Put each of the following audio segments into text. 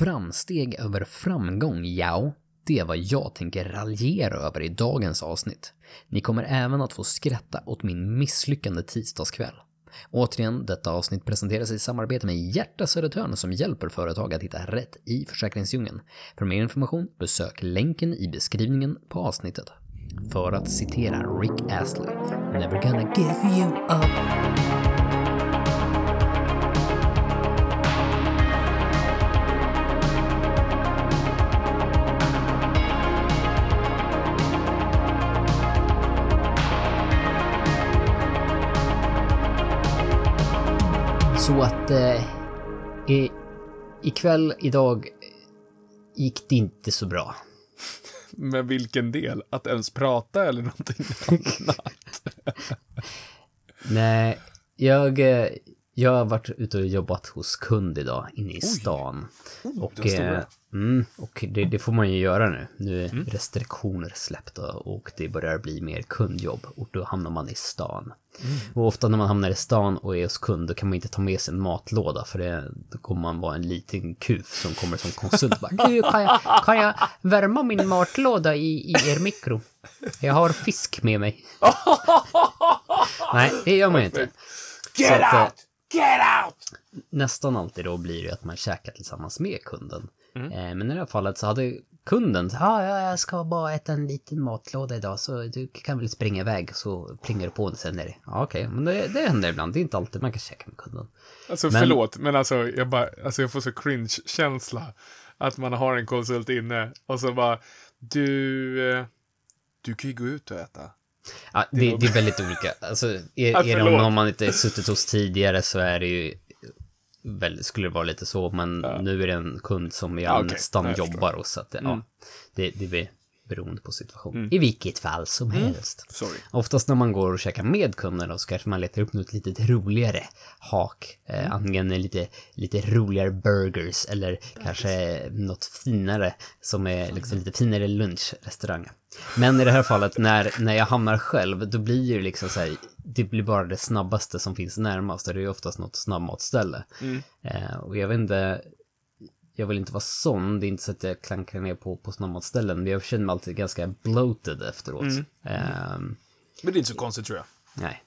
Framsteg över framgång, ja. Det är vad jag tänker raljera över i dagens avsnitt. Ni kommer även att få skratta åt min misslyckande tisdagskväll. Återigen, detta avsnitt presenteras i samarbete med Hjärta Södertörn som hjälper företag att hitta rätt i försäkringsdjungeln. För mer information besök länken i beskrivningen på avsnittet. För att citera Rick Astley, “Never gonna give you up”. Att eh, i, ikväll, idag, gick det inte så bra. Men vilken del? Att ens prata eller någonting annat? Nej, jag, eh, jag har varit ute och jobbat hos kund idag inne i stan. och den stora. eh, mm, och det, det får man ju göra nu. Nu är restriktioner släppta och det börjar bli mer kundjobb och då hamnar man i stan. Och ofta när man hamnar i stan och är hos kund då kan man inte ta med sig en matlåda för det, då kommer man vara en liten kuf som kommer som konsult och bara du, kan, jag, kan jag värma min matlåda i, i er mikro? Jag har fisk med mig. Nej, det gör man ju inte. Get eh, out! Get out! nästan alltid då blir det att man käkar tillsammans med kunden. Mm. Eh, men i det här fallet så hade kunden, ja, ja, jag ska bara äta en liten matlåda idag så du kan väl springa iväg så plingar du på den sen är det. Ja, okej, men det, det händer ibland, det är inte alltid man kan käka med kunden. Alltså Men- förlåt, men alltså jag, bara, alltså jag får så cringe-känsla. Att man har en konsult inne och så bara, du, eh, du kan ju gå ut och äta. Ja, det, det är väldigt olika. Alltså, är, Ja, är det om man inte suttit hos tidigare så är det ju väl, skulle det vara lite så, men nu är det en kund som jag Ja, okej. nästan Ja, jag jobbar. Mm. hos. Så att, det- ja, det, det blir beroende på situation. I vilket fall som helst. Sorry. Oftast när man går och käkar med kunderna så kanske man letar upp något lite roligare hak. Eh, antingen lite, lite roligare burgers eller kanske något finare som är liksom lite finare lunchrestaurang. Men i det här fallet när, när jag hamnar själv då blir det liksom så här, det blir bara det snabbaste som finns närmast och det är oftast något snabbmatsställe. Eh, och jag vet inte, jag vill inte vara sån, det är inte så att jag klankar ner på, på snabbmatsställen, men jag känner mig alltid ganska bloated efteråt. Ehm, Men det är inte så konstigt tror jag. nej.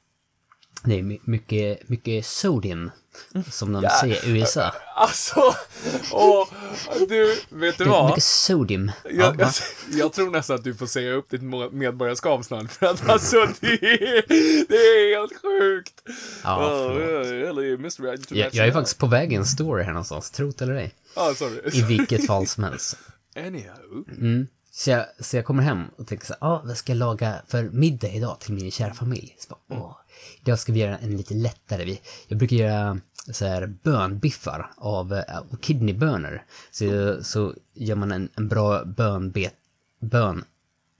Det är my- mycket, mycket sodium, som de säger i USA. Alltså, åh, du, vet du vad? mycket sodium. Ja, Jag, jag, jag tror nästan att du får säga upp ditt medborgarskap snart. För att alltså, det är, det är helt sjukt. Ja, förlåt. jag, jag är faktiskt på väg i en story här någonstans, tro det eller ej. Ah, sorry. I vilket fall som helst. Anyhow. Så jag, så jag kommer hem och tänker så här, ah, vad ska jag laga för middag idag till min kära familj? Så bara, Åh, idag ska vi göra en lite lättare. Jag brukar göra så här bönbiffar av, eh, kidneybönor. Så, så gör man en, en bra bönbet,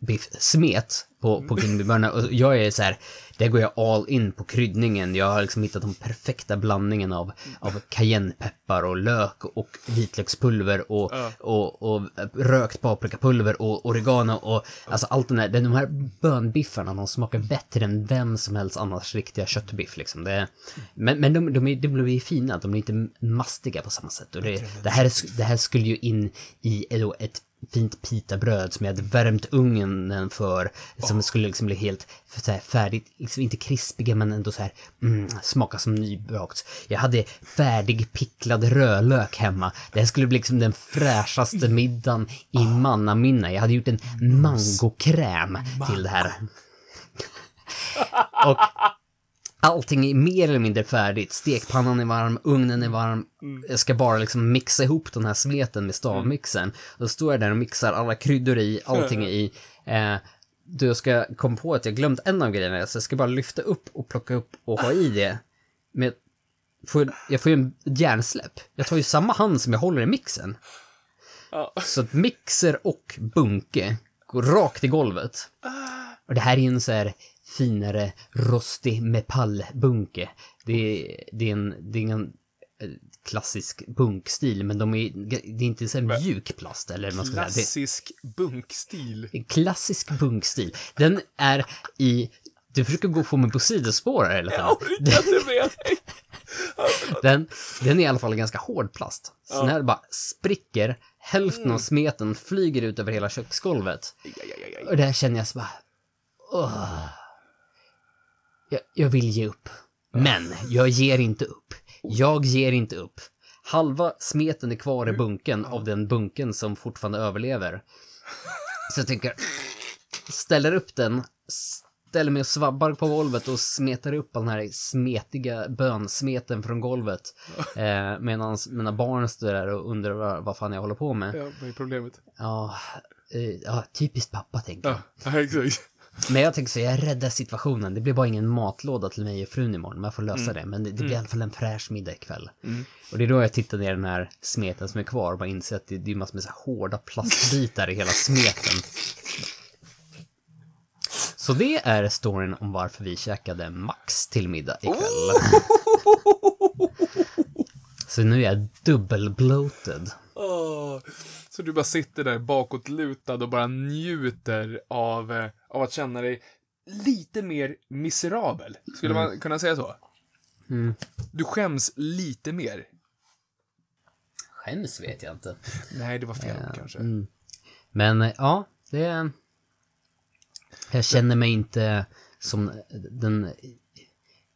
bönbiff-smet på, på kidneybönor. Och jag är så här, där går jag all in på kryddningen. Jag har liksom hittat den perfekta blandningen av, av cayennepeppar och lök och vitlökspulver och, och, och rökt paprikapulver och oregano och alltså allt den där, de här bönbiffarna, de smakar bättre än vem som helst annars riktiga köttbiff liksom. Det, men men de, de, är, de blir ju fina, de är inte mastiga på samma sätt. Och det, det, här, det här skulle ju in i då ett fint pitabröd som jag hade värmt ugnen för, som skulle liksom bli helt så här färdigt, liksom inte krispiga men ändå så här, mm, smaka som nybakt. Jag hade färdig picklad rödlök hemma. Det här skulle bli liksom den fräschaste middagen i mannaminne. Jag hade gjort en mangokräm till det här. Och allting är mer eller mindre färdigt. Stekpannan är varm, ugnen är varm. Jag ska bara liksom mixa ihop den här smeten med stavmixern. Då står jag där och mixar alla kryddor i, allting i. Eh, då jag ska komma på att jag glömt en av grejerna, så jag ska bara lyfta upp och plocka upp och ha i det. Men får, jag får ju en hjärnsläpp. Jag tar ju samma hand som jag håller i mixen. Ja. Så att mixer och bunke går rakt i golvet. Och det här är ju en så här finare rostig metallbunke. Det det är en, det är ingen eh, klassisk bunkstil, men de är, det är inte så mjuk plast eller vad man ska säga. Det, Klassisk bunkstil. en klassisk bunkstil. Den är i... Du försöker gå få mig på sidospår här tiden. Jag orkar inte med dig. den, den är i alla fall ganska hård plast. Så den här bara spricker, hälften av smeten flyger ut över hela köksgolvet. Och där känner jag så bara... Åh. Jag, jag vill ge upp. Men jag ger inte upp. Jag ger inte upp. Halva smeten är kvar i bunken av den bunken som fortfarande överlever. Så jag tänker, ställer upp den, ställer mig och svabbar på golvet och smetar upp all den här smetiga bönsmeten från golvet. Eh, Medan mina barn står där och undrar vad, vad fan jag håller på med. Ja, vad är problemet? Ja, eh, ja typiskt pappa tänker jag. Ja, exakt. Men jag tänker så, jag räddar situationen. Det blir bara ingen matlåda till mig och frun imorgon, men jag får lösa det. Men det, det blir i alla fall en fräsch middag ikväll. Och det är då jag tittar ner den här smeten som är kvar och bara inser att det, det är massor med så hårda plastbitar i hela smeten. Så det är storyn om varför vi käkade Max till middag ikväll. Så nu är jag dubbel-bloated. Åh. Så du bara sitter där bakåtlutad och bara njuter av, eh, av att känna dig lite mer miserabel. Skulle man kunna säga så? Du skäms lite mer. Skäms vet jag inte. Nej, det var fel kanske. Men eh, ja, det... Jag känner mig inte som den,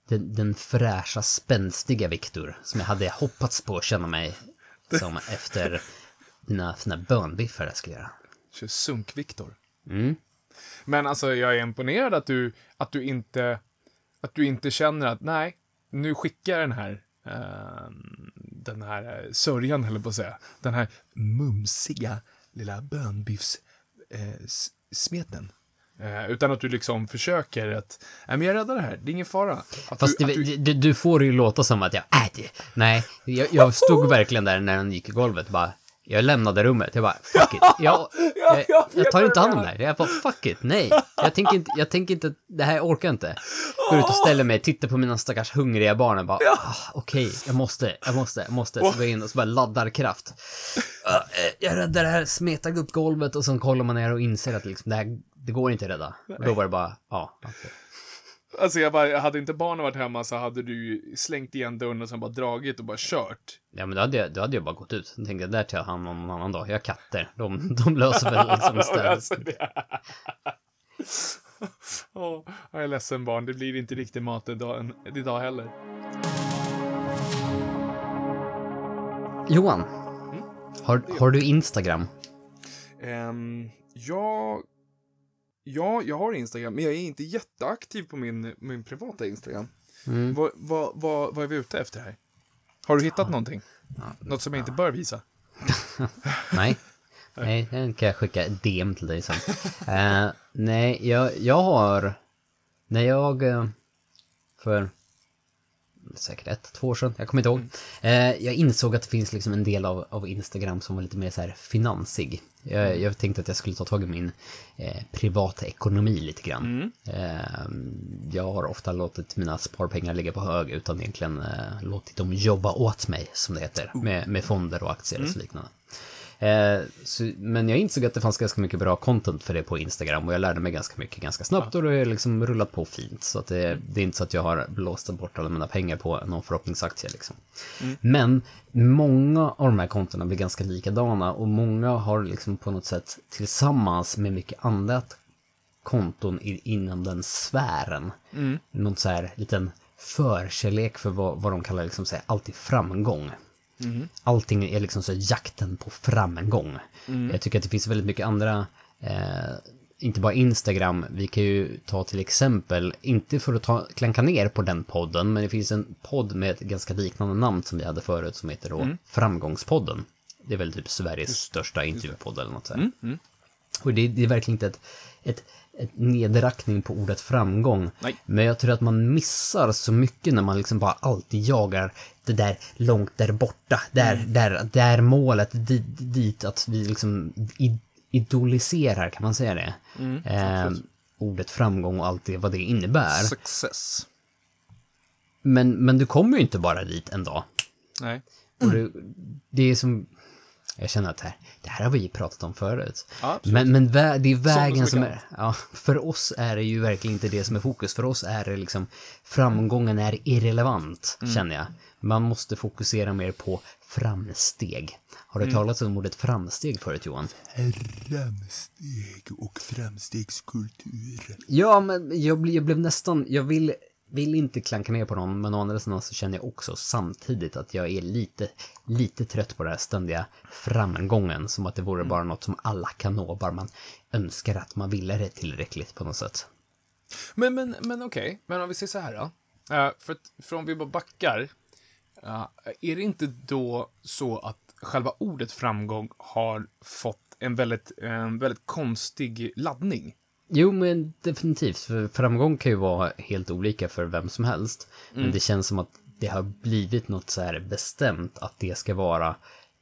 den, den fräscha, spänstiga Viktor som jag hade hoppats på att känna mig som efter mina, mina bönbiffar jag skulle göra. Kör sunk-Viktor. Mm. Men alltså, jag är imponerad att du, att du inte, att du inte känner att nej, nu skickar jag den här, eh, den här eh, sörjan, höll på att säga. Den här mumsiga lilla bönbiffs eh, smeten. Eh, utan att du liksom försöker att, nej men jag räddar det här, det är ingen fara. Att Fast du, du, du, du får det ju låta som att jag, äh, nej, jag, jag stod verkligen där när han gick i golvet bara, jag lämnade rummet, jag bara, fuck it, jag, jag, jag tar inte hand om det här, jag bara, fuck it, nej, jag tänker inte, jag tänker inte, det här orkar jag inte. Går ut och ställer mig, tittar på mina stackars hungriga barn och bara, ah, okej, jag måste, jag måste, jag måste, så går jag in och så bara laddar kraft. Ah, eh, jag räddar det här, smetar upp golvet. Och sen kollar man ner och inser att liksom, det här, det går inte att rädda. Och då var det bara, ja, okej. Alltså jag bara, hade inte barnen varit hemma så hade du ju slängt igen dörren och sen bara dragit och bara kört. Ja men då hade jag, då hade jag bara gått ut. Då tänkte jag, där tar jag hand om någon annan dag. Jag har katter. De, de löser väl liksom städ. alltså, det... Åh, jag är ledsen barn, det blir inte riktigt mat idag, idag heller. Johan. Har, har du Instagram? Um, ja, ja, jag har Instagram, men jag är inte jätteaktiv på min, min privata Instagram. Mm. Vad, vad, vad, vad är vi ute efter här? Har du hittat någonting? Något som jag inte bör visa? Nej. Nej, den kan jag skicka DM till dig sen. Eh, nej, jag, jag har... När jag... eh, för säkert ett, två år sedan, jag kommer inte ihåg. Eh, jag insåg att det finns liksom en del av, av Instagram som var lite mer så här finansig. Jag, jag tänkte att jag skulle ta tag i min eh, privata ekonomi lite grann. Eh, jag har ofta låtit mina sparpengar ligga på hög utan egentligen eh, låtit dem jobba åt mig, som det heter, med, med fonder och aktier och så liknande. Eh, så, men jag insåg att det fanns ganska mycket bra content för det på Instagram och jag lärde mig ganska mycket ganska snabbt och det har liksom rullat på fint. Så att det, det är inte så att jag har blåst bort alla mina pengar på någon förhoppningsaktie liksom. Men många av de här kontona blir ganska likadana och många har liksom på något sätt tillsammans med mycket annat konton inom den sfären. Mm. Någon så här liten förkärlek för vad, vad de kallar liksom så här, alltid framgång. Allting är liksom så jakten på framgång. Jag tycker att det finns väldigt mycket andra, eh, inte bara Instagram, vi kan ju ta till exempel, inte för att ta, klanka ner på den podden, men det finns en podd med ett ganska liknande namn som vi hade förut som heter då Framgångspodden. Det är väl typ Sveriges största intervjupodd eller något sånt. Och det, det är verkligen inte ett, ett, ett nedräkning på ordet framgång. Nej. Men jag tror att man missar så mycket när man liksom bara alltid jagar det där långt där borta. Där, där, där målet, dit, dit att vi liksom idoliserar, kan man säga det? eh, ordet framgång och allt det, vad det innebär. Success. Men, men du kommer ju inte bara dit en dag. Nej. Och det, det är som... Jag känner att det här, det här har vi pratat om förut. Ja, men men vä det är vägen som är... Ja, för oss är det ju verkligen inte det som är fokus. För oss är det liksom... Framgången är irrelevant, Mm. känner jag. Man måste fokusera mer på framsteg. Har du Mm. talat om ordet framsteg förut, Johan? Framsteg och framstegskultur. Ja, men jag, bli- jag blev nästan... Jag vill, vill inte klanka ner på någon, men å andra sidan så känner jag också samtidigt att jag är lite, lite trött på den här ständiga framgången. Som att det vore bara något som alla kan nå, bara man önskar att man ville det tillräckligt på något sätt. Men, men, men okej, men om vi säger så här då. Eh, för att, för om vi bara backar. eh, är det inte då så att själva ordet framgång har fått en väldigt, en väldigt konstig laddning? Jo, men definitivt. För framgång kan ju vara helt olika för vem som helst. Men det känns som att det har blivit något så här bestämt att det ska vara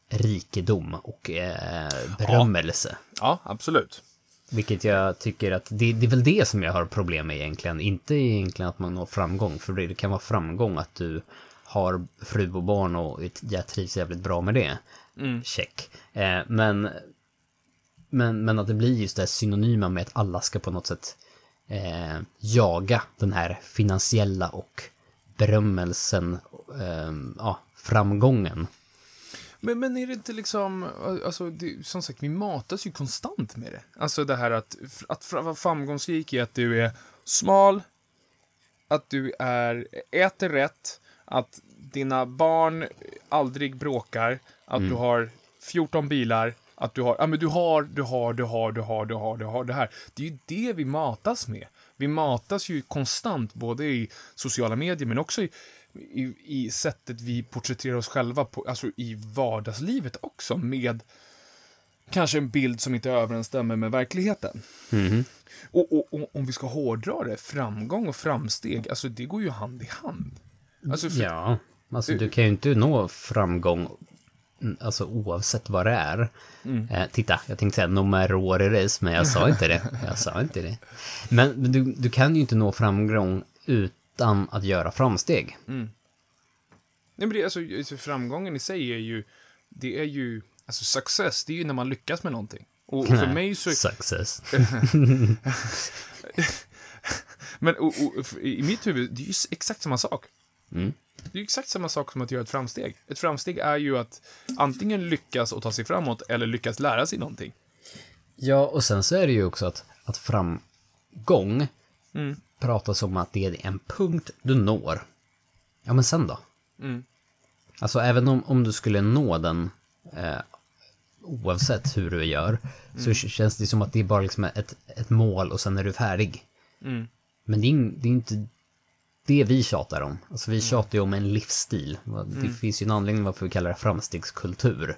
rikedom och eh, berömmelse. Ja, absolut. Vilket jag tycker att det, det är väl det som jag har problem med egentligen. Inte egentligen att man når framgång, för det kan vara framgång att du har fru och barn och jag trivs jävligt bra med det. Check. Eh, men, men, men att det blir just det här synonyma med att alla ska på något sätt eh, jaga den här finansiella och berömmelsen, eh, ja, framgången. Men, men är det inte liksom, alltså, det, som sagt, vi matas ju konstant med det. Alltså det här att, att vara framgångsrik är att du är smal, att du är, äter rätt, att dina barn aldrig bråkar, att du har 14 bilar, att du har, ja men du har, du har, du har, du har, du har, du har det här. Det är ju det vi matas med. Vi matas ju konstant, både i sociala medier men också i, i, i sättet vi porträtterar oss själva på, alltså i vardagslivet också, med kanske en bild som inte överensstämmer med verkligheten. Och, och, och om vi ska hårdra det, framgång och framsteg, alltså det går ju hand i hand. Alltså, för, Ja, alltså du kan ju inte nå framgång mm, Alltså oavsett vad det är. Eh, titta, jag tänkte säga is, men jag sa inte det. Jag sa inte det. Men, men du, du kan ju inte nå framgång utan att göra framsteg. Nej, men det, alltså, alltså, framgången i sig är ju, det är ju, alltså success, det är ju när man lyckas med någonting. Och, och för mig så, Success. men och, och, i mitt huvud, det är ju exakt samma sak. Mm. Det är ju exakt samma sak som att göra ett framsteg. Ett framsteg är ju att antingen lyckas och ta sig framåt, eller lyckas lära sig någonting. Ja, och sen så är det ju också att, att framgång Mm. pratas om att det är en punkt du når. Ja, men sen då? Mm. Alltså även om, om du skulle nå den eh, oavsett hur du gör så k- känns det som att det är bara liksom ett, ett mål och sen är du färdig. Mm. Men det är, det är inte det vi tjatar om. Alltså vi tjatar ju om en livsstil. Det finns ju en anledning varför vi kallar det framstegskultur.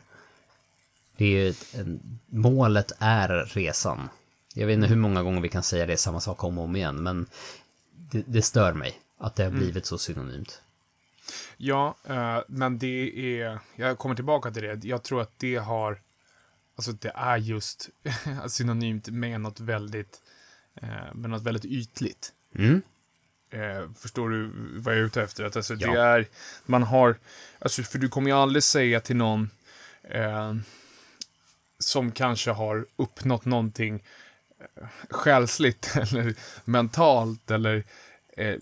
Det är ju ett, en, målet är resan. Jag vet inte hur många gånger vi kan säga det samma sak om och om igen, men det, det stör mig att det har blivit så synonymt. Ja, eh, men det är, jag kommer tillbaka till det, jag tror att det har, alltså det är just synonymt med något väldigt, eh, med något väldigt ytligt. Mm. Eh, förstår du vad jag är ute efter? Att alltså, Ja. det är, man har, alltså för du kommer ju aldrig säga till någon eh, som kanske har uppnått någonting eh, själsligt eller mentalt eller eh,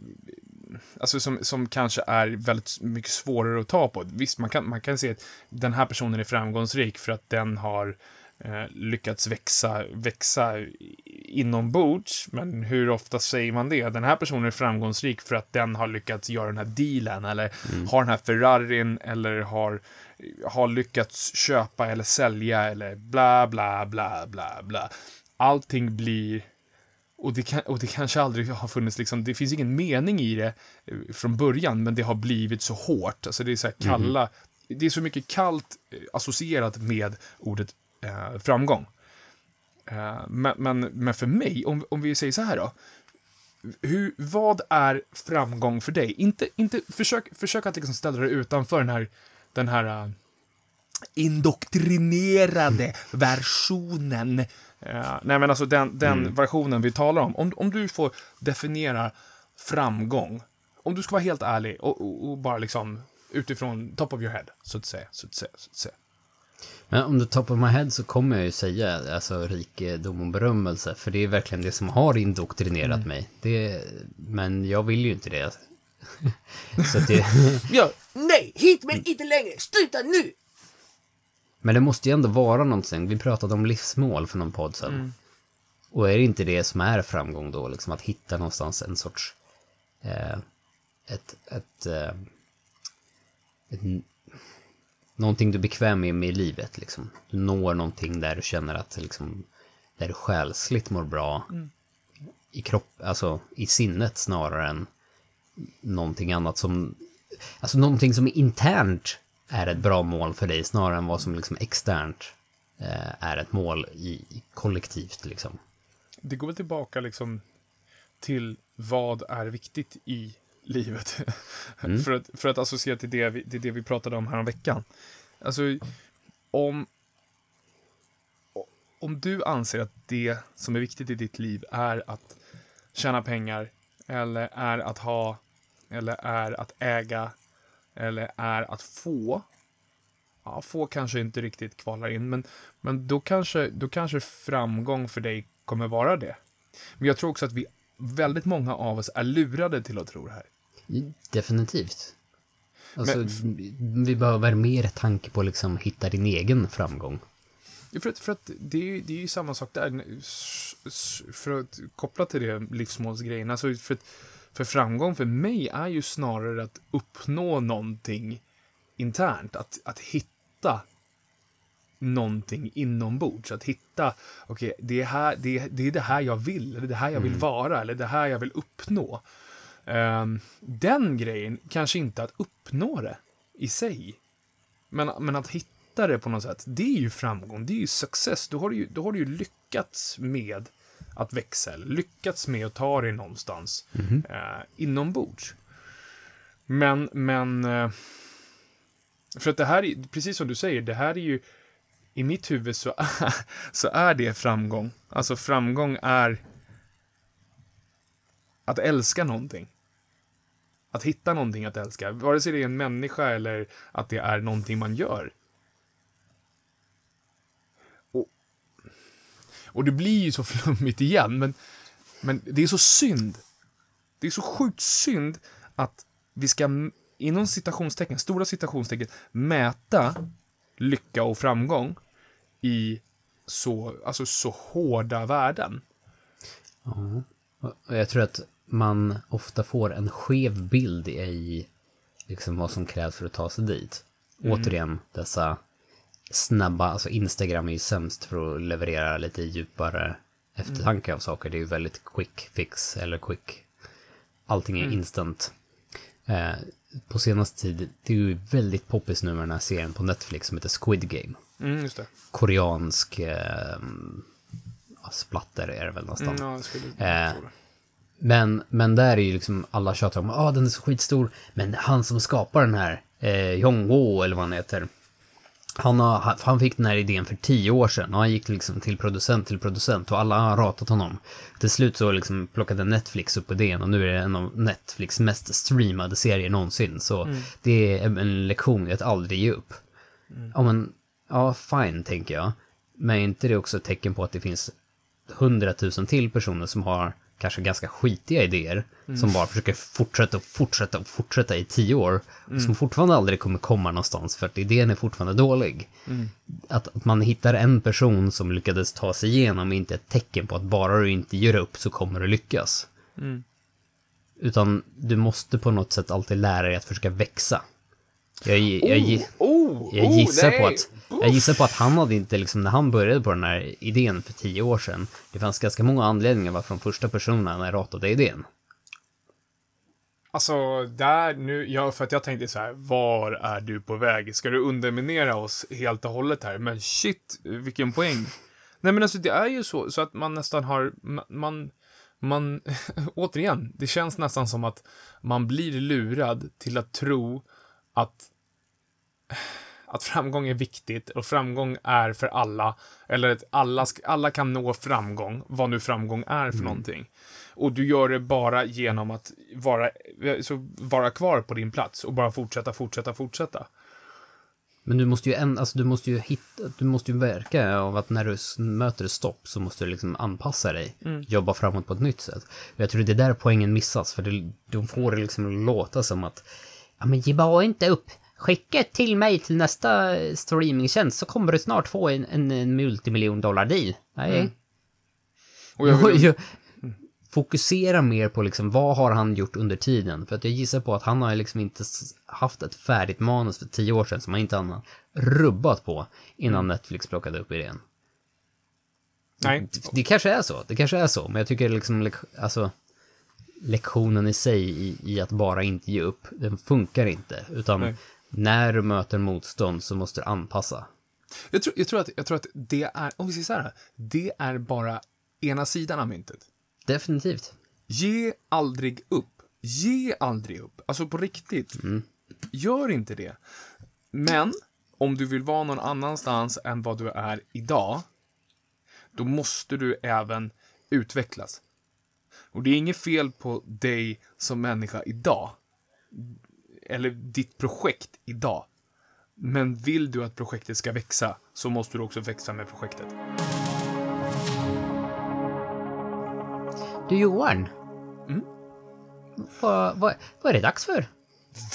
alltså som, som kanske är väldigt mycket svårare att ta på. Visst, man kan, man kan se att den här personen är framgångsrik för att den har eh, lyckats växa, växa inombords. Men hur ofta säger man det? Den här personen är framgångsrik för att den har lyckats göra den här dealen eller har den här Ferrarin eller har, har lyckats köpa eller sälja eller bla, bla, bla, bla, bla. Allting blir och det, kan, och det kanske aldrig har funnits, liksom, det finns ingen mening i det eh, från början, men det har blivit så hårt. Alltså det är så här kalla, det är så mycket kallt eh, associerat med ordet eh, framgång. Eh, men, men, men för mig, om, om vi säger så här då. Hur, vad är framgång för dig? Inte, inte, försök, försök att liksom ställa dig utanför den här, den här eh, indoktrinerade versionen. Eh, nej, men alltså den, den versionen vi talar om. om. Om du får definiera framgång, om du ska vara helt ärlig och, och, och bara liksom utifrån top of your head, så att säga, så att säga, så att säga. Men om du top of my head så kommer jag ju säga alltså rikedom och berömmelse. För det är verkligen det som har indoktrinerat Mm. mig. Det, men jag vill ju inte det. så det, Ja, nej, hit men inte längre. Sluta nu! men det måste ju ändå vara någonting. Vi pratade om livsmål för någon podd sedan. Mm. Och är det inte det som är framgång då? Liksom att hitta någonstans en sorts... Eh, ett... ett, eh, ett någonting du är bekväm med, med i livet. Liksom. Du når någonting där du känner att liksom, där du själsligt mår bra. I kropp, alltså i sinnet snarare än någonting annat som... Alltså någonting som internt är ett bra mål för dig snarare än vad som liksom externt eh, är ett mål i, i kollektivt liksom. Det går väl tillbaka liksom till vad är viktigt i livet. för, att, för att associera till det, vi, till det vi pratade om här om veckan. Alltså, om, om du anser att det som är viktigt i ditt liv är att tjäna pengar, eller är att ha, eller är att äga, eller är att få. Ja, få kanske inte riktigt kvalar in, men, men då, kanske, då kanske framgång för dig kommer vara det. Men jag tror också att vi, väldigt många av oss är lurade till att tro det här. Definitivt. Alltså, Men- vi behöver mer tanke på liksom hitta din egen framgång. För att, för att det, är, ju- det är ju samma sak där. För att koppla till det livsmålsgrejen. Alltså för, att- för framgång för mig är ju snarare att uppnå någonting internt. Att, att hitta någonting inombords. Att hitta, okej, det, är här- det, det är det här jag vill, eller det här jag vill vara, eller det här jag vill uppnå. Ehm, den grejen, kanske inte att uppnå det i sig. Men, men att hitta det på något sätt, det är ju framgång, det är ju success. Då har du ju, då har du ju lyckats med att växa, eller lyckats med att ta dig någonstans eh, inombords. Men, men... Eh, för att det här, är, precis som du säger, det här är ju... I mitt huvud så så är det framgång. Alltså framgång är att älska någonting. Att hitta någonting att älska. Vare sig det är en människa eller att det är någonting man gör. Och, och det blir ju så flummigt igen, men, men det är så synd. Det är så sjukt synd att vi ska, inom citationstecken, stora citationstecken, mäta lycka och framgång i så, alltså så hårda värden. Ja. Och jag tror att man ofta får en skev bild i liksom vad som krävs för att ta sig dit. Återigen, dessa snabba, alltså Instagram är ju sämst för att leverera lite djupare eftertanke av saker. Det är ju väldigt quick fix eller quick. Allting är instant. Eh, på senaste tid, det är ju väldigt poppis nu med den här serien på Netflix som heter Squid Game. Mm, just det. Koreansk eh, splatter är det väl nästan. Mm, ja, skulle Eh, det. Men, men där är ju liksom alla tjatar om ah, den är så skitstor. Men han som skapar den här, eh, Jong-Wo eller vad han heter. Han, har, han fick den här idén för tio år sedan och han gick liksom till producent till producent och alla har ratat honom. Till slut så liksom plockade Netflix upp idén och nu är det en av Netflix mest streamade serier någonsin. Så det är en lektion i att aldrig ge upp. Ja men, ja fine tänker jag. Men är inte det också ett tecken på att det finns hundratusen till personer som har kanske ganska skitiga idéer. Som bara försöker fortsätta och fortsätta och fortsätta i tio år. och Som fortfarande aldrig kommer komma någonstans för att idén är fortfarande dålig. Att, att man hittar en person som lyckades ta sig igenom är inte ett tecken på att bara du inte ger upp så kommer du lyckas. Utan du måste på något sätt alltid lära dig att försöka växa. Jag, jag, jag, Oh, jag oh, gissar på nej. att jag gissar på att han hade inte liksom när han började på den här idén för tio år sedan. Det fanns ganska många anledningar varför de första personerna ratade idén. Alltså, där nu, ja, för att jag tänkte så här, var är du på väg? Ska du underminera oss helt och hållet här? Men shit, vilken poäng. Nej men alltså det är ju så, så att man nästan har, ma- man, man, återigen, det känns nästan som att man blir lurad till att tro att att framgång är viktigt och framgång är för alla. Eller att alla, alla kan nå framgång, vad nu framgång är för någonting. Och du gör det bara genom att vara, så vara kvar på din plats och bara fortsätta, fortsätta, fortsätta. Men du måste ju, en, alltså, du måste ju hitta, du måste ju verka av att när du möter ett stopp så måste du liksom anpassa dig. Jobba framåt på ett nytt sätt. Och jag tror det är där poängen missas, för det, de får det liksom låta som att ja men ge bara inte upp. Skicka ett till mig till nästa streamingtjänst så kommer du snart få en, en, en multimiljon dollar deal. Nej. Och jag vill, Jag- Fokusera mer på liksom vad har han gjort under tiden. För att jag gissar på att han har liksom inte haft ett färdigt manus för tio år sedan som han inte har rubbat på innan Netflix plockade upp idén. nej. Det kanske är så, det kanske är så, men jag tycker liksom, alltså, lektionen i sig i, i att bara inte ge upp, den funkar inte. Utan Nej. När du möter motstånd så måste du anpassa. Jag tror, jag, tror att, jag tror att det är, om vi säger så här, det är bara ena sidan av myntet. Definitivt. Ge aldrig upp. Ge aldrig upp. Alltså på riktigt. Gör inte det. Men om du vill vara någon annanstans än vad du är idag, då måste du även utvecklas. Och det är inget fel på dig som människa idag. Eller ditt projekt idag. Men vill du att projektet ska växa, så måste du också växa med projektet. Du Johan. Vad, vad, vad är det dags för?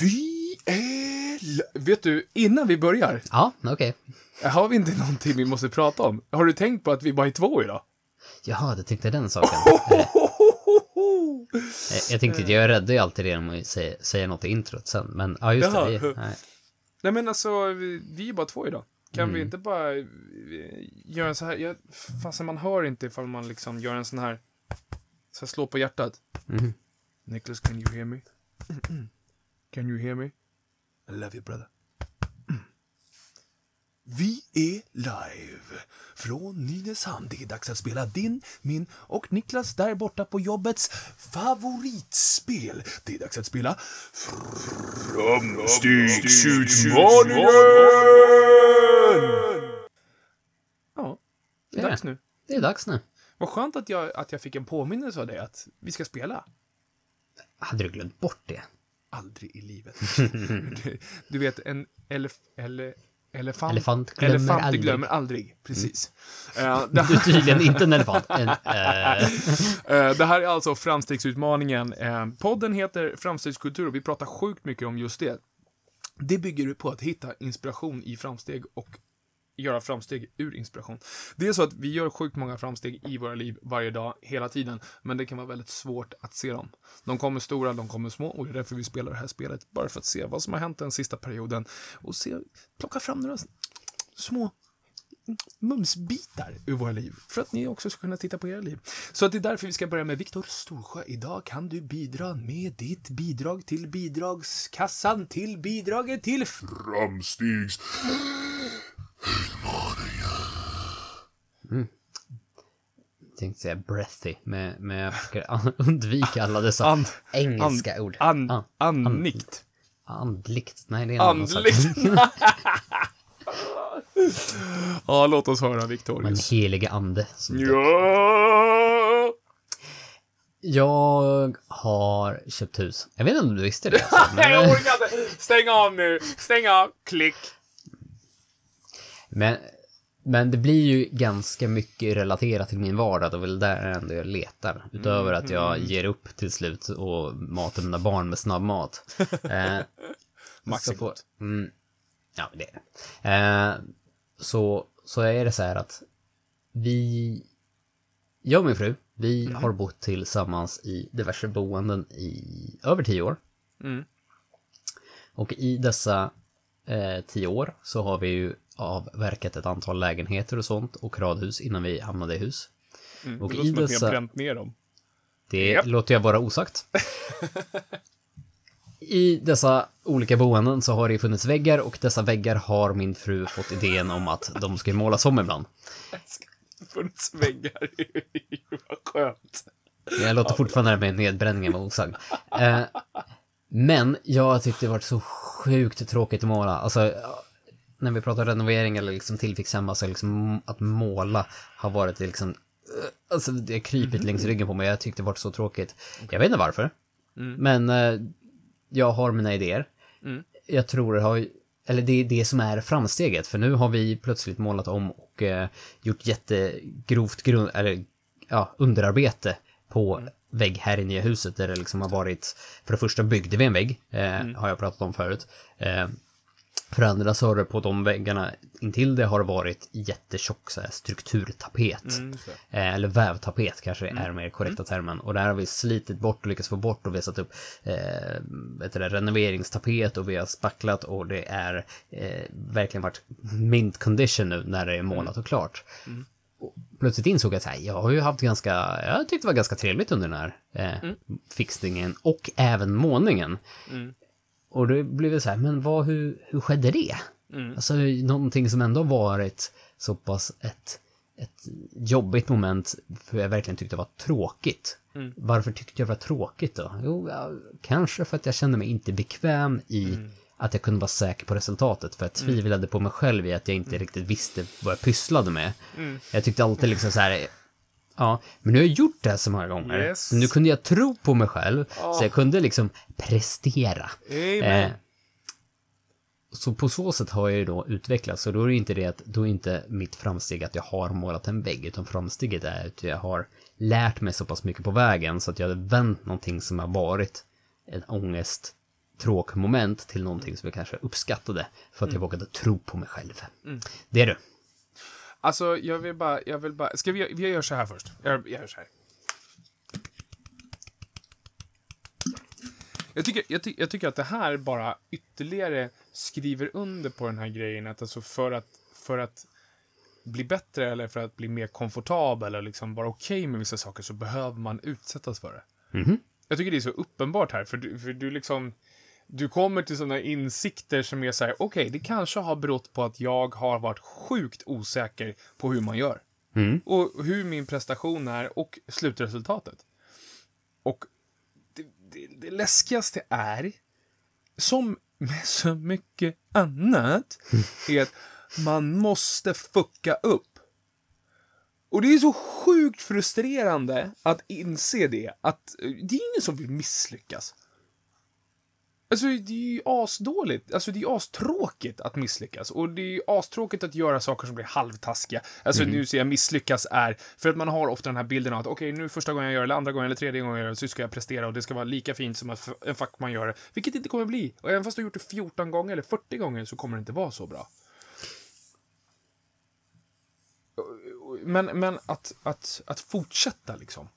Vi är... Vet du, innan vi börjar, Ja, okej. har vi inte någonting vi måste prata om? Har du tänkt på att vi bara är två idag? Jaha, du tänkte den saken. jag, jag tänkte jag räddar ju alltid det genom att säga, säga något i introt sen, men ja, just Jaha. det. Vi, nej. Nej men alltså, vi, vi är bara två idag. Kan vi inte bara eh, göra så här, jag, fastän man hör inte ifall man liksom gör en sån här, så här slå på hjärtat. Mhm. Nicholas, can you hear me? Can you hear me? I love you brother. Vi är live från Nynäshamn. Det är dags att spela din, min och Niklas där borta på jobbets favoritspel. Det är dags att spela Framstegsutmaningen! Ja, det är dags nu. Det är dags nu. Vad skönt att jag, att jag fick en påminnelse av det, att vi ska spela. Hade du glömt bort det? Aldrig i livet. du, vet, en elef, ele, elefant, Elefant glömmer elefant aldrig. glömmer aldrig. Precis. Eh, det, Du är tydligen inte en elefant. En, eh, det här är alltså Framstegsutmaningen. Podden heter Framstegskultur och vi pratar sjukt mycket om just det. Det bygger på att hitta inspiration i framsteg och göra framsteg ur inspiration. Det är så att vi gör sjukt många framsteg i våra liv varje dag, hela tiden, men det kan vara väldigt svårt att se dem. De kommer stora, de kommer små och det är därför vi spelar det här spelet, bara för att se vad som har hänt den sista perioden och se, plocka fram några små mumsbitar ur våra liv, för att ni också ska kunna titta på era liv. Så att det är därför vi ska börja med Viktor Storsjö. Idag kan du bidra med ditt bidrag till bidragskassan, till bidraget till Framstegs tänkte säga breathy, men, men jag försöker undvika alla dessa And- engelska ord. an, Ah, andligt. andligt. Nej, det är en. Andligt. ja, låt oss höra Viktor. Den helige ande. Ja. Jag har köpt hus. Jag vet inte om du visste det. Alltså, Nej, jag men, orkar inte. Stäng av nu. Stäng av. Klick. Men, men det blir ju ganska mycket relaterat till min vardag. Är väl där ändå jag letar. Utöver att jag ger upp till slut och matar mina barn med snabbmat. Eh, Max är gott. Mm, ja, det är det. Eh, så, så är det så här att vi, jag och min fru, vi Mm. har bott tillsammans i diverse boenden i över tio år. Mm. Och i dessa eh, tio år så har vi ju avverkat ett antal lägenheter och sånt och radhus innan vi hamnade i hus. Mm. Och det låter som att ni har bränt ner dem. Det Japp. låter jag vara osagt. I dessa olika boenden så har det funnits väggar och dessa väggar har min fru fått idén om att de ska målas om ibland. Funnits väggar. Vad skönt. Jag låter fortfarande med nedbränningen vara osagd. Eh, men jag tyckte det var så sjukt tråkigt att måla. Alltså, när vi pratar renovering eller liksom tillfix hemma så liksom att måla har varit liksom... eh, Alltså det har krypit längs ryggen på mig. Jag tyckte det var så tråkigt. Jag vet inte varför. Men eh, jag har mina idéer. Mm. Jag tror det har eller det är det som är framsteget, för nu har vi plötsligt målat om och eh, gjort jättegrovt grund, eller ja, underarbete på vägg här i huset där det liksom har varit, för det första byggde vi en vägg, eh, har jag pratat om förut. För andra så har det på de väggarna intill det har varit jättetjock så här, strukturtapet. eh, eller vävtapet kanske är mer korrekta termen. Och där har vi slitit bort och lyckats få bort och vi har satt upp eh, vet det, renoveringstapet och vi har spacklat och det är eh, verkligen varit mint condition nu när det är målat och klart. Och plötsligt insåg jag att här, jag har ju haft ganska, jag tyckte det var ganska trevligt under den här eh, fixningen och även målningen. Och det blev det så här, men vad, hur, hur skedde det? Alltså någonting som ändå varit så pass ett, ett jobbigt moment, för jag verkligen tyckte det var tråkigt. Varför tyckte jag det var tråkigt då? Jo, ja, kanske för att jag kände mig inte bekväm i att jag kunde vara säker på resultatet, för jag tvivlade på mig själv i att jag inte riktigt visste vad jag pysslade med. Jag tyckte alltid liksom så här, Ja, men nu har jag gjort det här så många gånger. Yes. Nu kunde jag tro på mig själv, så jag kunde liksom prestera. Eh, så på så sätt har jag ju då utvecklats, och då är det inte det att, då är inte mitt framsteg att jag har målat en vägg, utan framsteget är att jag har lärt mig så pass mycket på vägen så att jag har vänt någonting som har varit en ångest, tråkmoment till någonting som jag kanske uppskattade för att jag vågade tro på mig själv. Det är du. Alltså, jag vill bara, jag vill bara, ska vi, vi gör så här först. Jag, jag gör så här. Jag tycker, jag, ty, jag tycker att det här bara ytterligare skriver under på den här grejen att alltså för att, för att bli bättre eller för att bli mer komfortabel eller liksom vara okej med vissa saker så behöver man utsättas för det. Jag tycker det är så uppenbart här, för du, för du liksom, du kommer till sådana insikter som är så här, okej, det kanske har berott på att jag har varit sjukt osäker på hur man gör. Och hur min prestation är och slutresultatet. Och det, det, det läskigaste är, som med så mycket annat, är att man måste fucka upp. Och det är så sjukt frustrerande att inse det, att eh, det är ingen som vill misslyckas. Alltså, det är ju asdåligt. Alltså, det är ju astråkigt att misslyckas. Och det är ju astråkigt att göra saker som blir halvtaskiga. Alltså, nu ser jag misslyckas är, för att man har ofta den här bilden av att okej, nu första gången jag gör det, eller andra gången, eller tredje gången jag gör det, så ska jag prestera och det ska vara lika fint som att en fackman gör det. Vilket det inte kommer bli. Och även fast du har gjort det 14 gånger eller 40 gånger så kommer det inte vara så bra. Men, men att, att, att fortsätta liksom.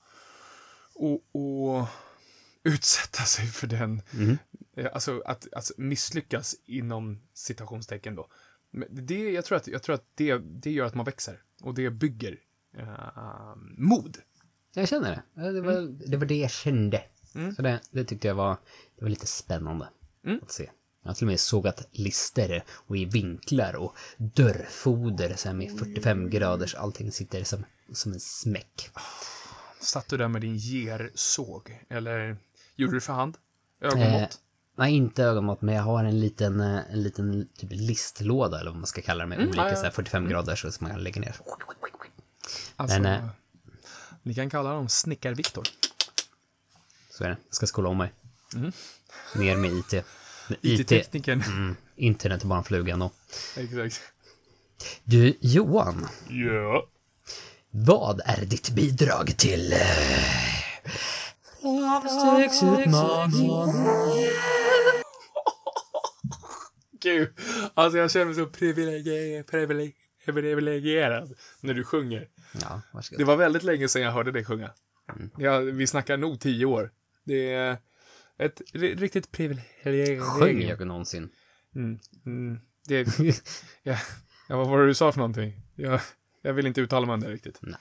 Och, och utsätta sig för den. eh, Alltså att, att misslyckas inom citationstecken då. Det, jag tror att, jag tror att det, det gör att man växer. Och det bygger eh, mod. Jag känner det. Det var, det var det jag kände. Så det, det tyckte jag var, det var lite spännande att se. Jag har till och med sågat lister och i vinklar och dörrfoder så här med 45 graders, allting sitter som, som en smäck. Satt du där med din gersåg? Eller gjorde du för hand? Eh, Ögonmått? Nej, inte ögonmått, men jag har en liten, eh, en liten typ listlåda eller vad man ska kalla det med olika ja, ja. Så här 45 graders så som man kan lägga ner. alltså, men, eh, ni kan kalla honom Snickar-Viktor. Så är det. Jag ska skola om mig. Ner med IT. IT, IT-teknikern. mm, internet är bara en fluga ändå. Exakt. Du, Johan. Ja. Vad är ditt bidrag till... eh, Gud, alltså jag känner mig så privilegierad, privileg- privilegierad när du sjunger. Ja, varsågod. Det var väldigt länge sedan jag hörde dig sjunga. Ja, vi snackar nog tio år. Det är ett ri- riktigt privilegium. Sjöng jag någonsin? Mm, mm, det, ja, ja, vad var det du sa för någonting? Jag, jag vill inte uttala mig om det riktigt. Nej.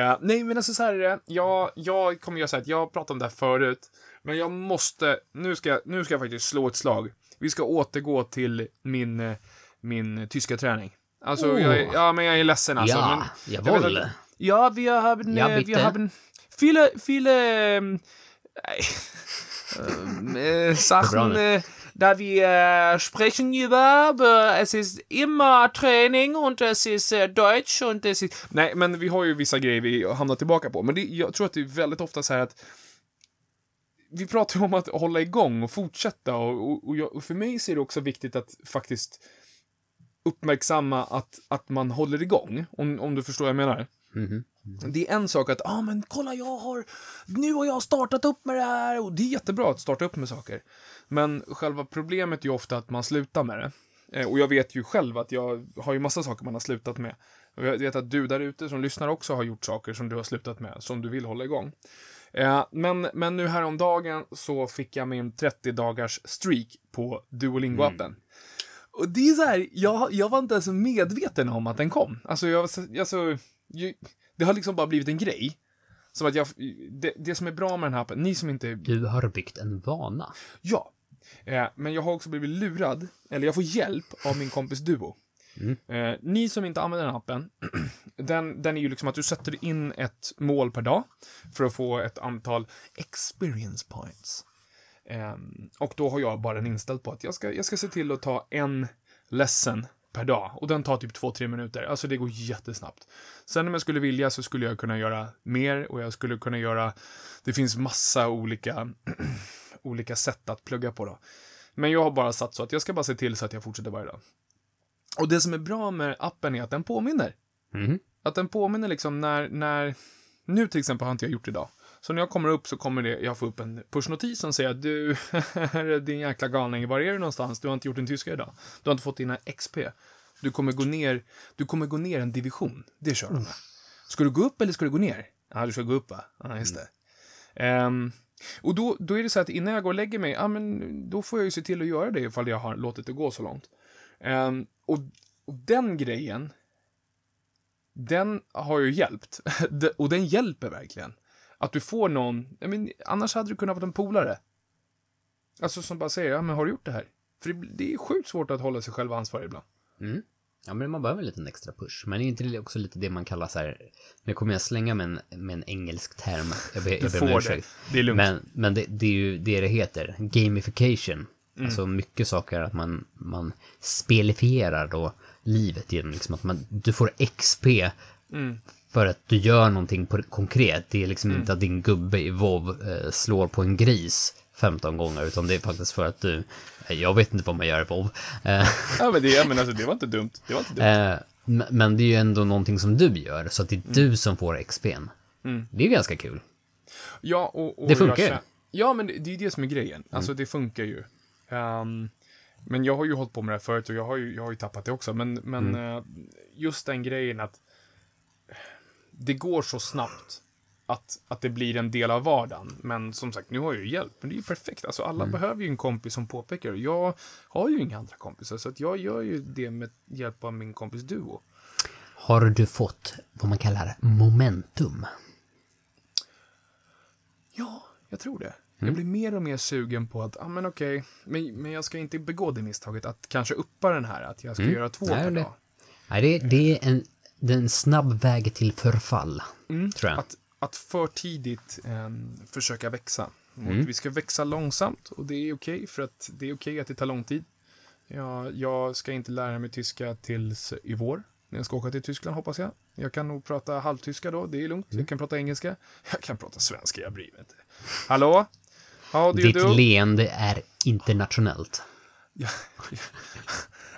Eh, nej, men alltså så här är det. Jag, jag kommer göra så här att jag pratade om det här förut, men jag måste, nu ska, nu ska jag faktiskt slå ett slag. Vi ska återgå till min, eh, min tyska träning. Alltså, Oh. jag, ja, men jag är ledsen alltså. Ja, men, jawohl. att- Ja, vi har, Ja, eh, vi bitte. har viele, viele, ähm, äh, Sachen, äh, da wir sprechen über, es ist immer Training und es ist äh, Deutsch und es ist... Nej, men vi har ju vissa grejer vi hamnar tillbaka på. Men det, jag tror att det är väldigt ofta så här att vi pratar ju om att hålla igång och fortsätta och, och, och, jag, och för mig så är det också viktigt att faktiskt uppmärksamma att, att man håller igång, om, om du förstår vad jag menar. Det är en sak att, ah, men kolla jag har, nu har jag startat upp med det här och det är jättebra att starta upp med saker. Men själva problemet är ju ofta att man slutar med det. Eh, och jag vet ju själv att jag har ju massa saker man har slutat med. Och jag vet att du där ute som lyssnar också har gjort saker som du har slutat med, som du vill hålla igång. Eh, men, men nu häromdagen så fick jag min 30 dagars streak på Duolingo-appen. Och det är så här, jag, jag var inte ens medveten om att den kom. Alltså, jag, alltså, ju- det har liksom bara blivit en grej. Som att jag, det, det som är bra med den här appen, ni som inte Du har byggt en vana. Ja. Eh, men jag har också blivit lurad, eller jag får hjälp av min kompis Duo. Eh, ni som inte använder den appen, den, den är ju liksom att du sätter in ett mål per dag för att få ett antal experience points. Um, och då har jag bara den inställd på att jag ska, jag ska se till att ta en lesson per dag. Och den tar typ två, tre minuter. Alltså det går jättesnabbt. Sen om jag skulle vilja så skulle jag kunna göra mer och jag skulle kunna göra, det finns massa olika olika sätt att plugga på då. Men jag har bara satt så att jag ska bara se till så att jag fortsätter varje dag. Och det som är bra med appen är att den påminner. Mm. Att den påminner liksom när, när, nu till exempel har inte jag gjort det idag. Så när jag kommer upp så kommer det, jag får upp en pushnotis som säger att du, din jäkla galning, var är du någonstans? Du har inte gjort din tyska idag. Du har inte fått dina XP. Du kommer gå ner, du kommer gå ner en division. Det kör de med. Ska du gå upp eller ska du gå ner? Ja, du ska gå upp va? Ja, just det. Ehm, och då, då är det så att innan jag går och lägger mig, ja men då får jag ju se till att göra det ifall jag har låtit det gå så långt. Um, och, och den grejen, den har ju hjälpt. Och den hjälper verkligen. Att du får någon, jag men, annars hade du kunnat vara en polare. Alltså som bara säger, ja men har du gjort det här? För det, det är sjukt svårt att hålla sig själv ansvarig ibland. Ja, men man behöver en liten extra push. Men är inte det också lite det man kallar så här... Nu kommer jag slänga med en, med en engelsk term. Jag ber, om får det. Det är lugnt. Men, men det, det är ju det det heter. Gamification. Alltså mycket saker att man, man spelifierar då livet genom liksom att man, du får XP för att du gör någonting på, konkret. Det är liksom inte att din gubbe i WoW eh, slår på en gris 15 gånger, utan det är faktiskt för att du, eh, jag vet inte vad man gör i WoW. Eh, Ja men det, men alltså, det var inte dumt. Det var inte dumt. Men det är ju ändå någonting som du gör, så att det är du som får XP'n. Det är ganska kul. Ja, och, och Det funkar ju. Ja, men det, det är ju det som är grejen. Alltså, det funkar ju. Ehm, men jag har ju hållit på med det här förut och jag har ju, jag har ju tappat det också. Men, men eh, just den grejen att det går så snabbt att, att det blir en del av vardagen. Men som sagt, nu har jag ju hjälp. Men det är ju perfekt. Alltså, alla behöver ju en kompis som påpekar. Och Jag har ju inga andra kompisar, så att jag gör ju det med hjälp av min kompis Duo. Har du fått vad man kallar momentum? Ja, jag tror det. Jag blir mer och mer sugen på att, ja ah, men okej, men, men jag ska inte begå det misstaget att kanske uppa den här, att jag ska göra två Nej, per det- dag. Nej, det, det är en, det är en snabb väg till förfall, tror jag. Att, att för tidigt eh, försöka växa. Mm. Vi ska växa långsamt och det är okej, för att det är okej att det tar lång tid. Jag, jag ska inte lära mig tyska tills i vår, när jag ska åka till Tyskland hoppas jag. Jag kan nog prata halvtyska då, det är lugnt. Mm. Jag kan prata engelska. Jag kan prata svenska, jag bryr mig inte. Hallå? Ditt do? leende är internationellt.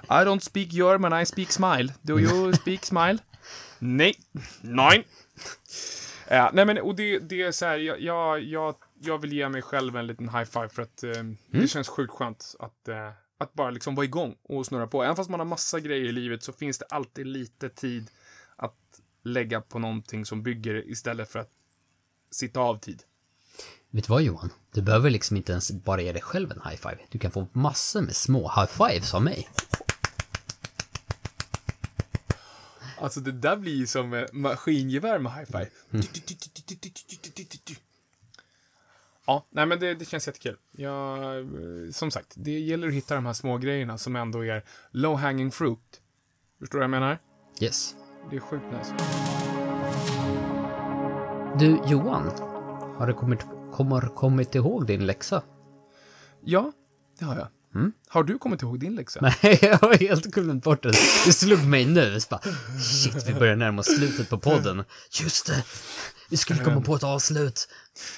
I don't speak German, I speak smile. Do you speak smile? Nej. Nej. Ja, nej men, och det, det är så här, jag, jag, jag, jag vill ge mig själv en liten high five för att eh, det känns sjukt skönt att, eh, att bara liksom vara igång och snurra på. Även fast man har massa grejer i livet så finns det alltid lite tid att lägga på någonting som bygger istället för att sitta av tid. Vet du vad Johan? Du behöver liksom inte ens bara ge dig själv en high five. Du kan få massor med små high fives av mig. Alltså det där blir ju som eh, maskingevär med hi-fi. Ja, nej men det, det känns jättekul. Eh, som sagt, det gäller att hitta de här små grejerna som ändå är low hanging fruit. Förstår du vad jag menar? Yes. Det är sjukt nice. Du Johan, har du kommit, kommer, kommit ihåg din läxa? Ja, det har jag. Har du kommit ihåg din läxa? Nej, jag har helt glömt bort den. Det slog mig nu. Bara, shit, vi börjar närma oss slutet på podden. Just det. Vi skulle komma på ett avslut.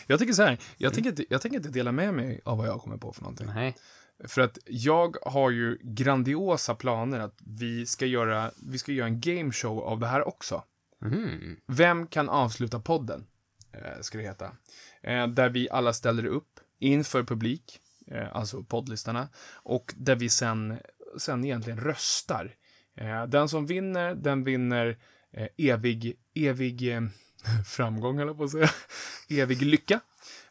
Jag tycker så här, jag tänker, inte, jag tänker inte dela med mig av vad jag kommer på för någonting. Nej. För att jag har ju grandiosa planer att vi ska göra, vi ska göra en gameshow av det här också. Mhm. Vem kan avsluta podden? Eh, ska det heta. Eh, där vi alla ställer upp inför publik, eh, alltså poddlistarna, och där vi sen, sen egentligen röstar. Eh, den som vinner, den vinner eh, evig, evig eh, framgång, eller på att säga. evig lycka.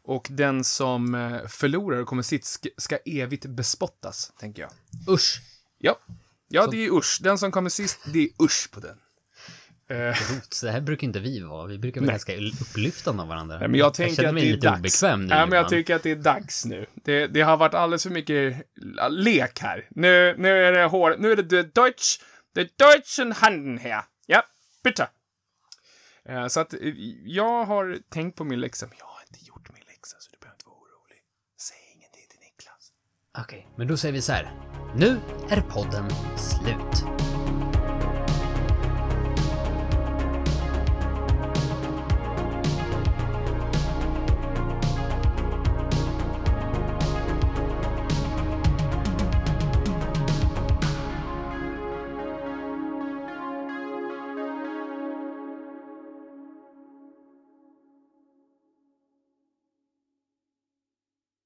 Och den som eh, förlorar och kommer sitt ska, ska evigt bespottas, tänker jag. Usch. Ja, ja det är usch. Den som kommer sist, det är usch på den. Eh, Så det här brukar inte vi vara. Vi brukar vara Nej. ganska upplyftande av varandra. Nej, men jag tänker känner att det är dags. obekväm nu. Nej, men jag tycker att det är dags nu. Det, det har varit alldeles för mycket lek här. Nu, nu är det hår, nu är det the Deutsch, the Deutschen Handen här. Ja, bitte. Eh, Så att eh, jag har tänkt på min läxa, men jag har inte gjort min läxa, så du behöver inte vara orolig. Säg ingenting till Niklas. Okej, men då säger vi så här. Nu är podden slut.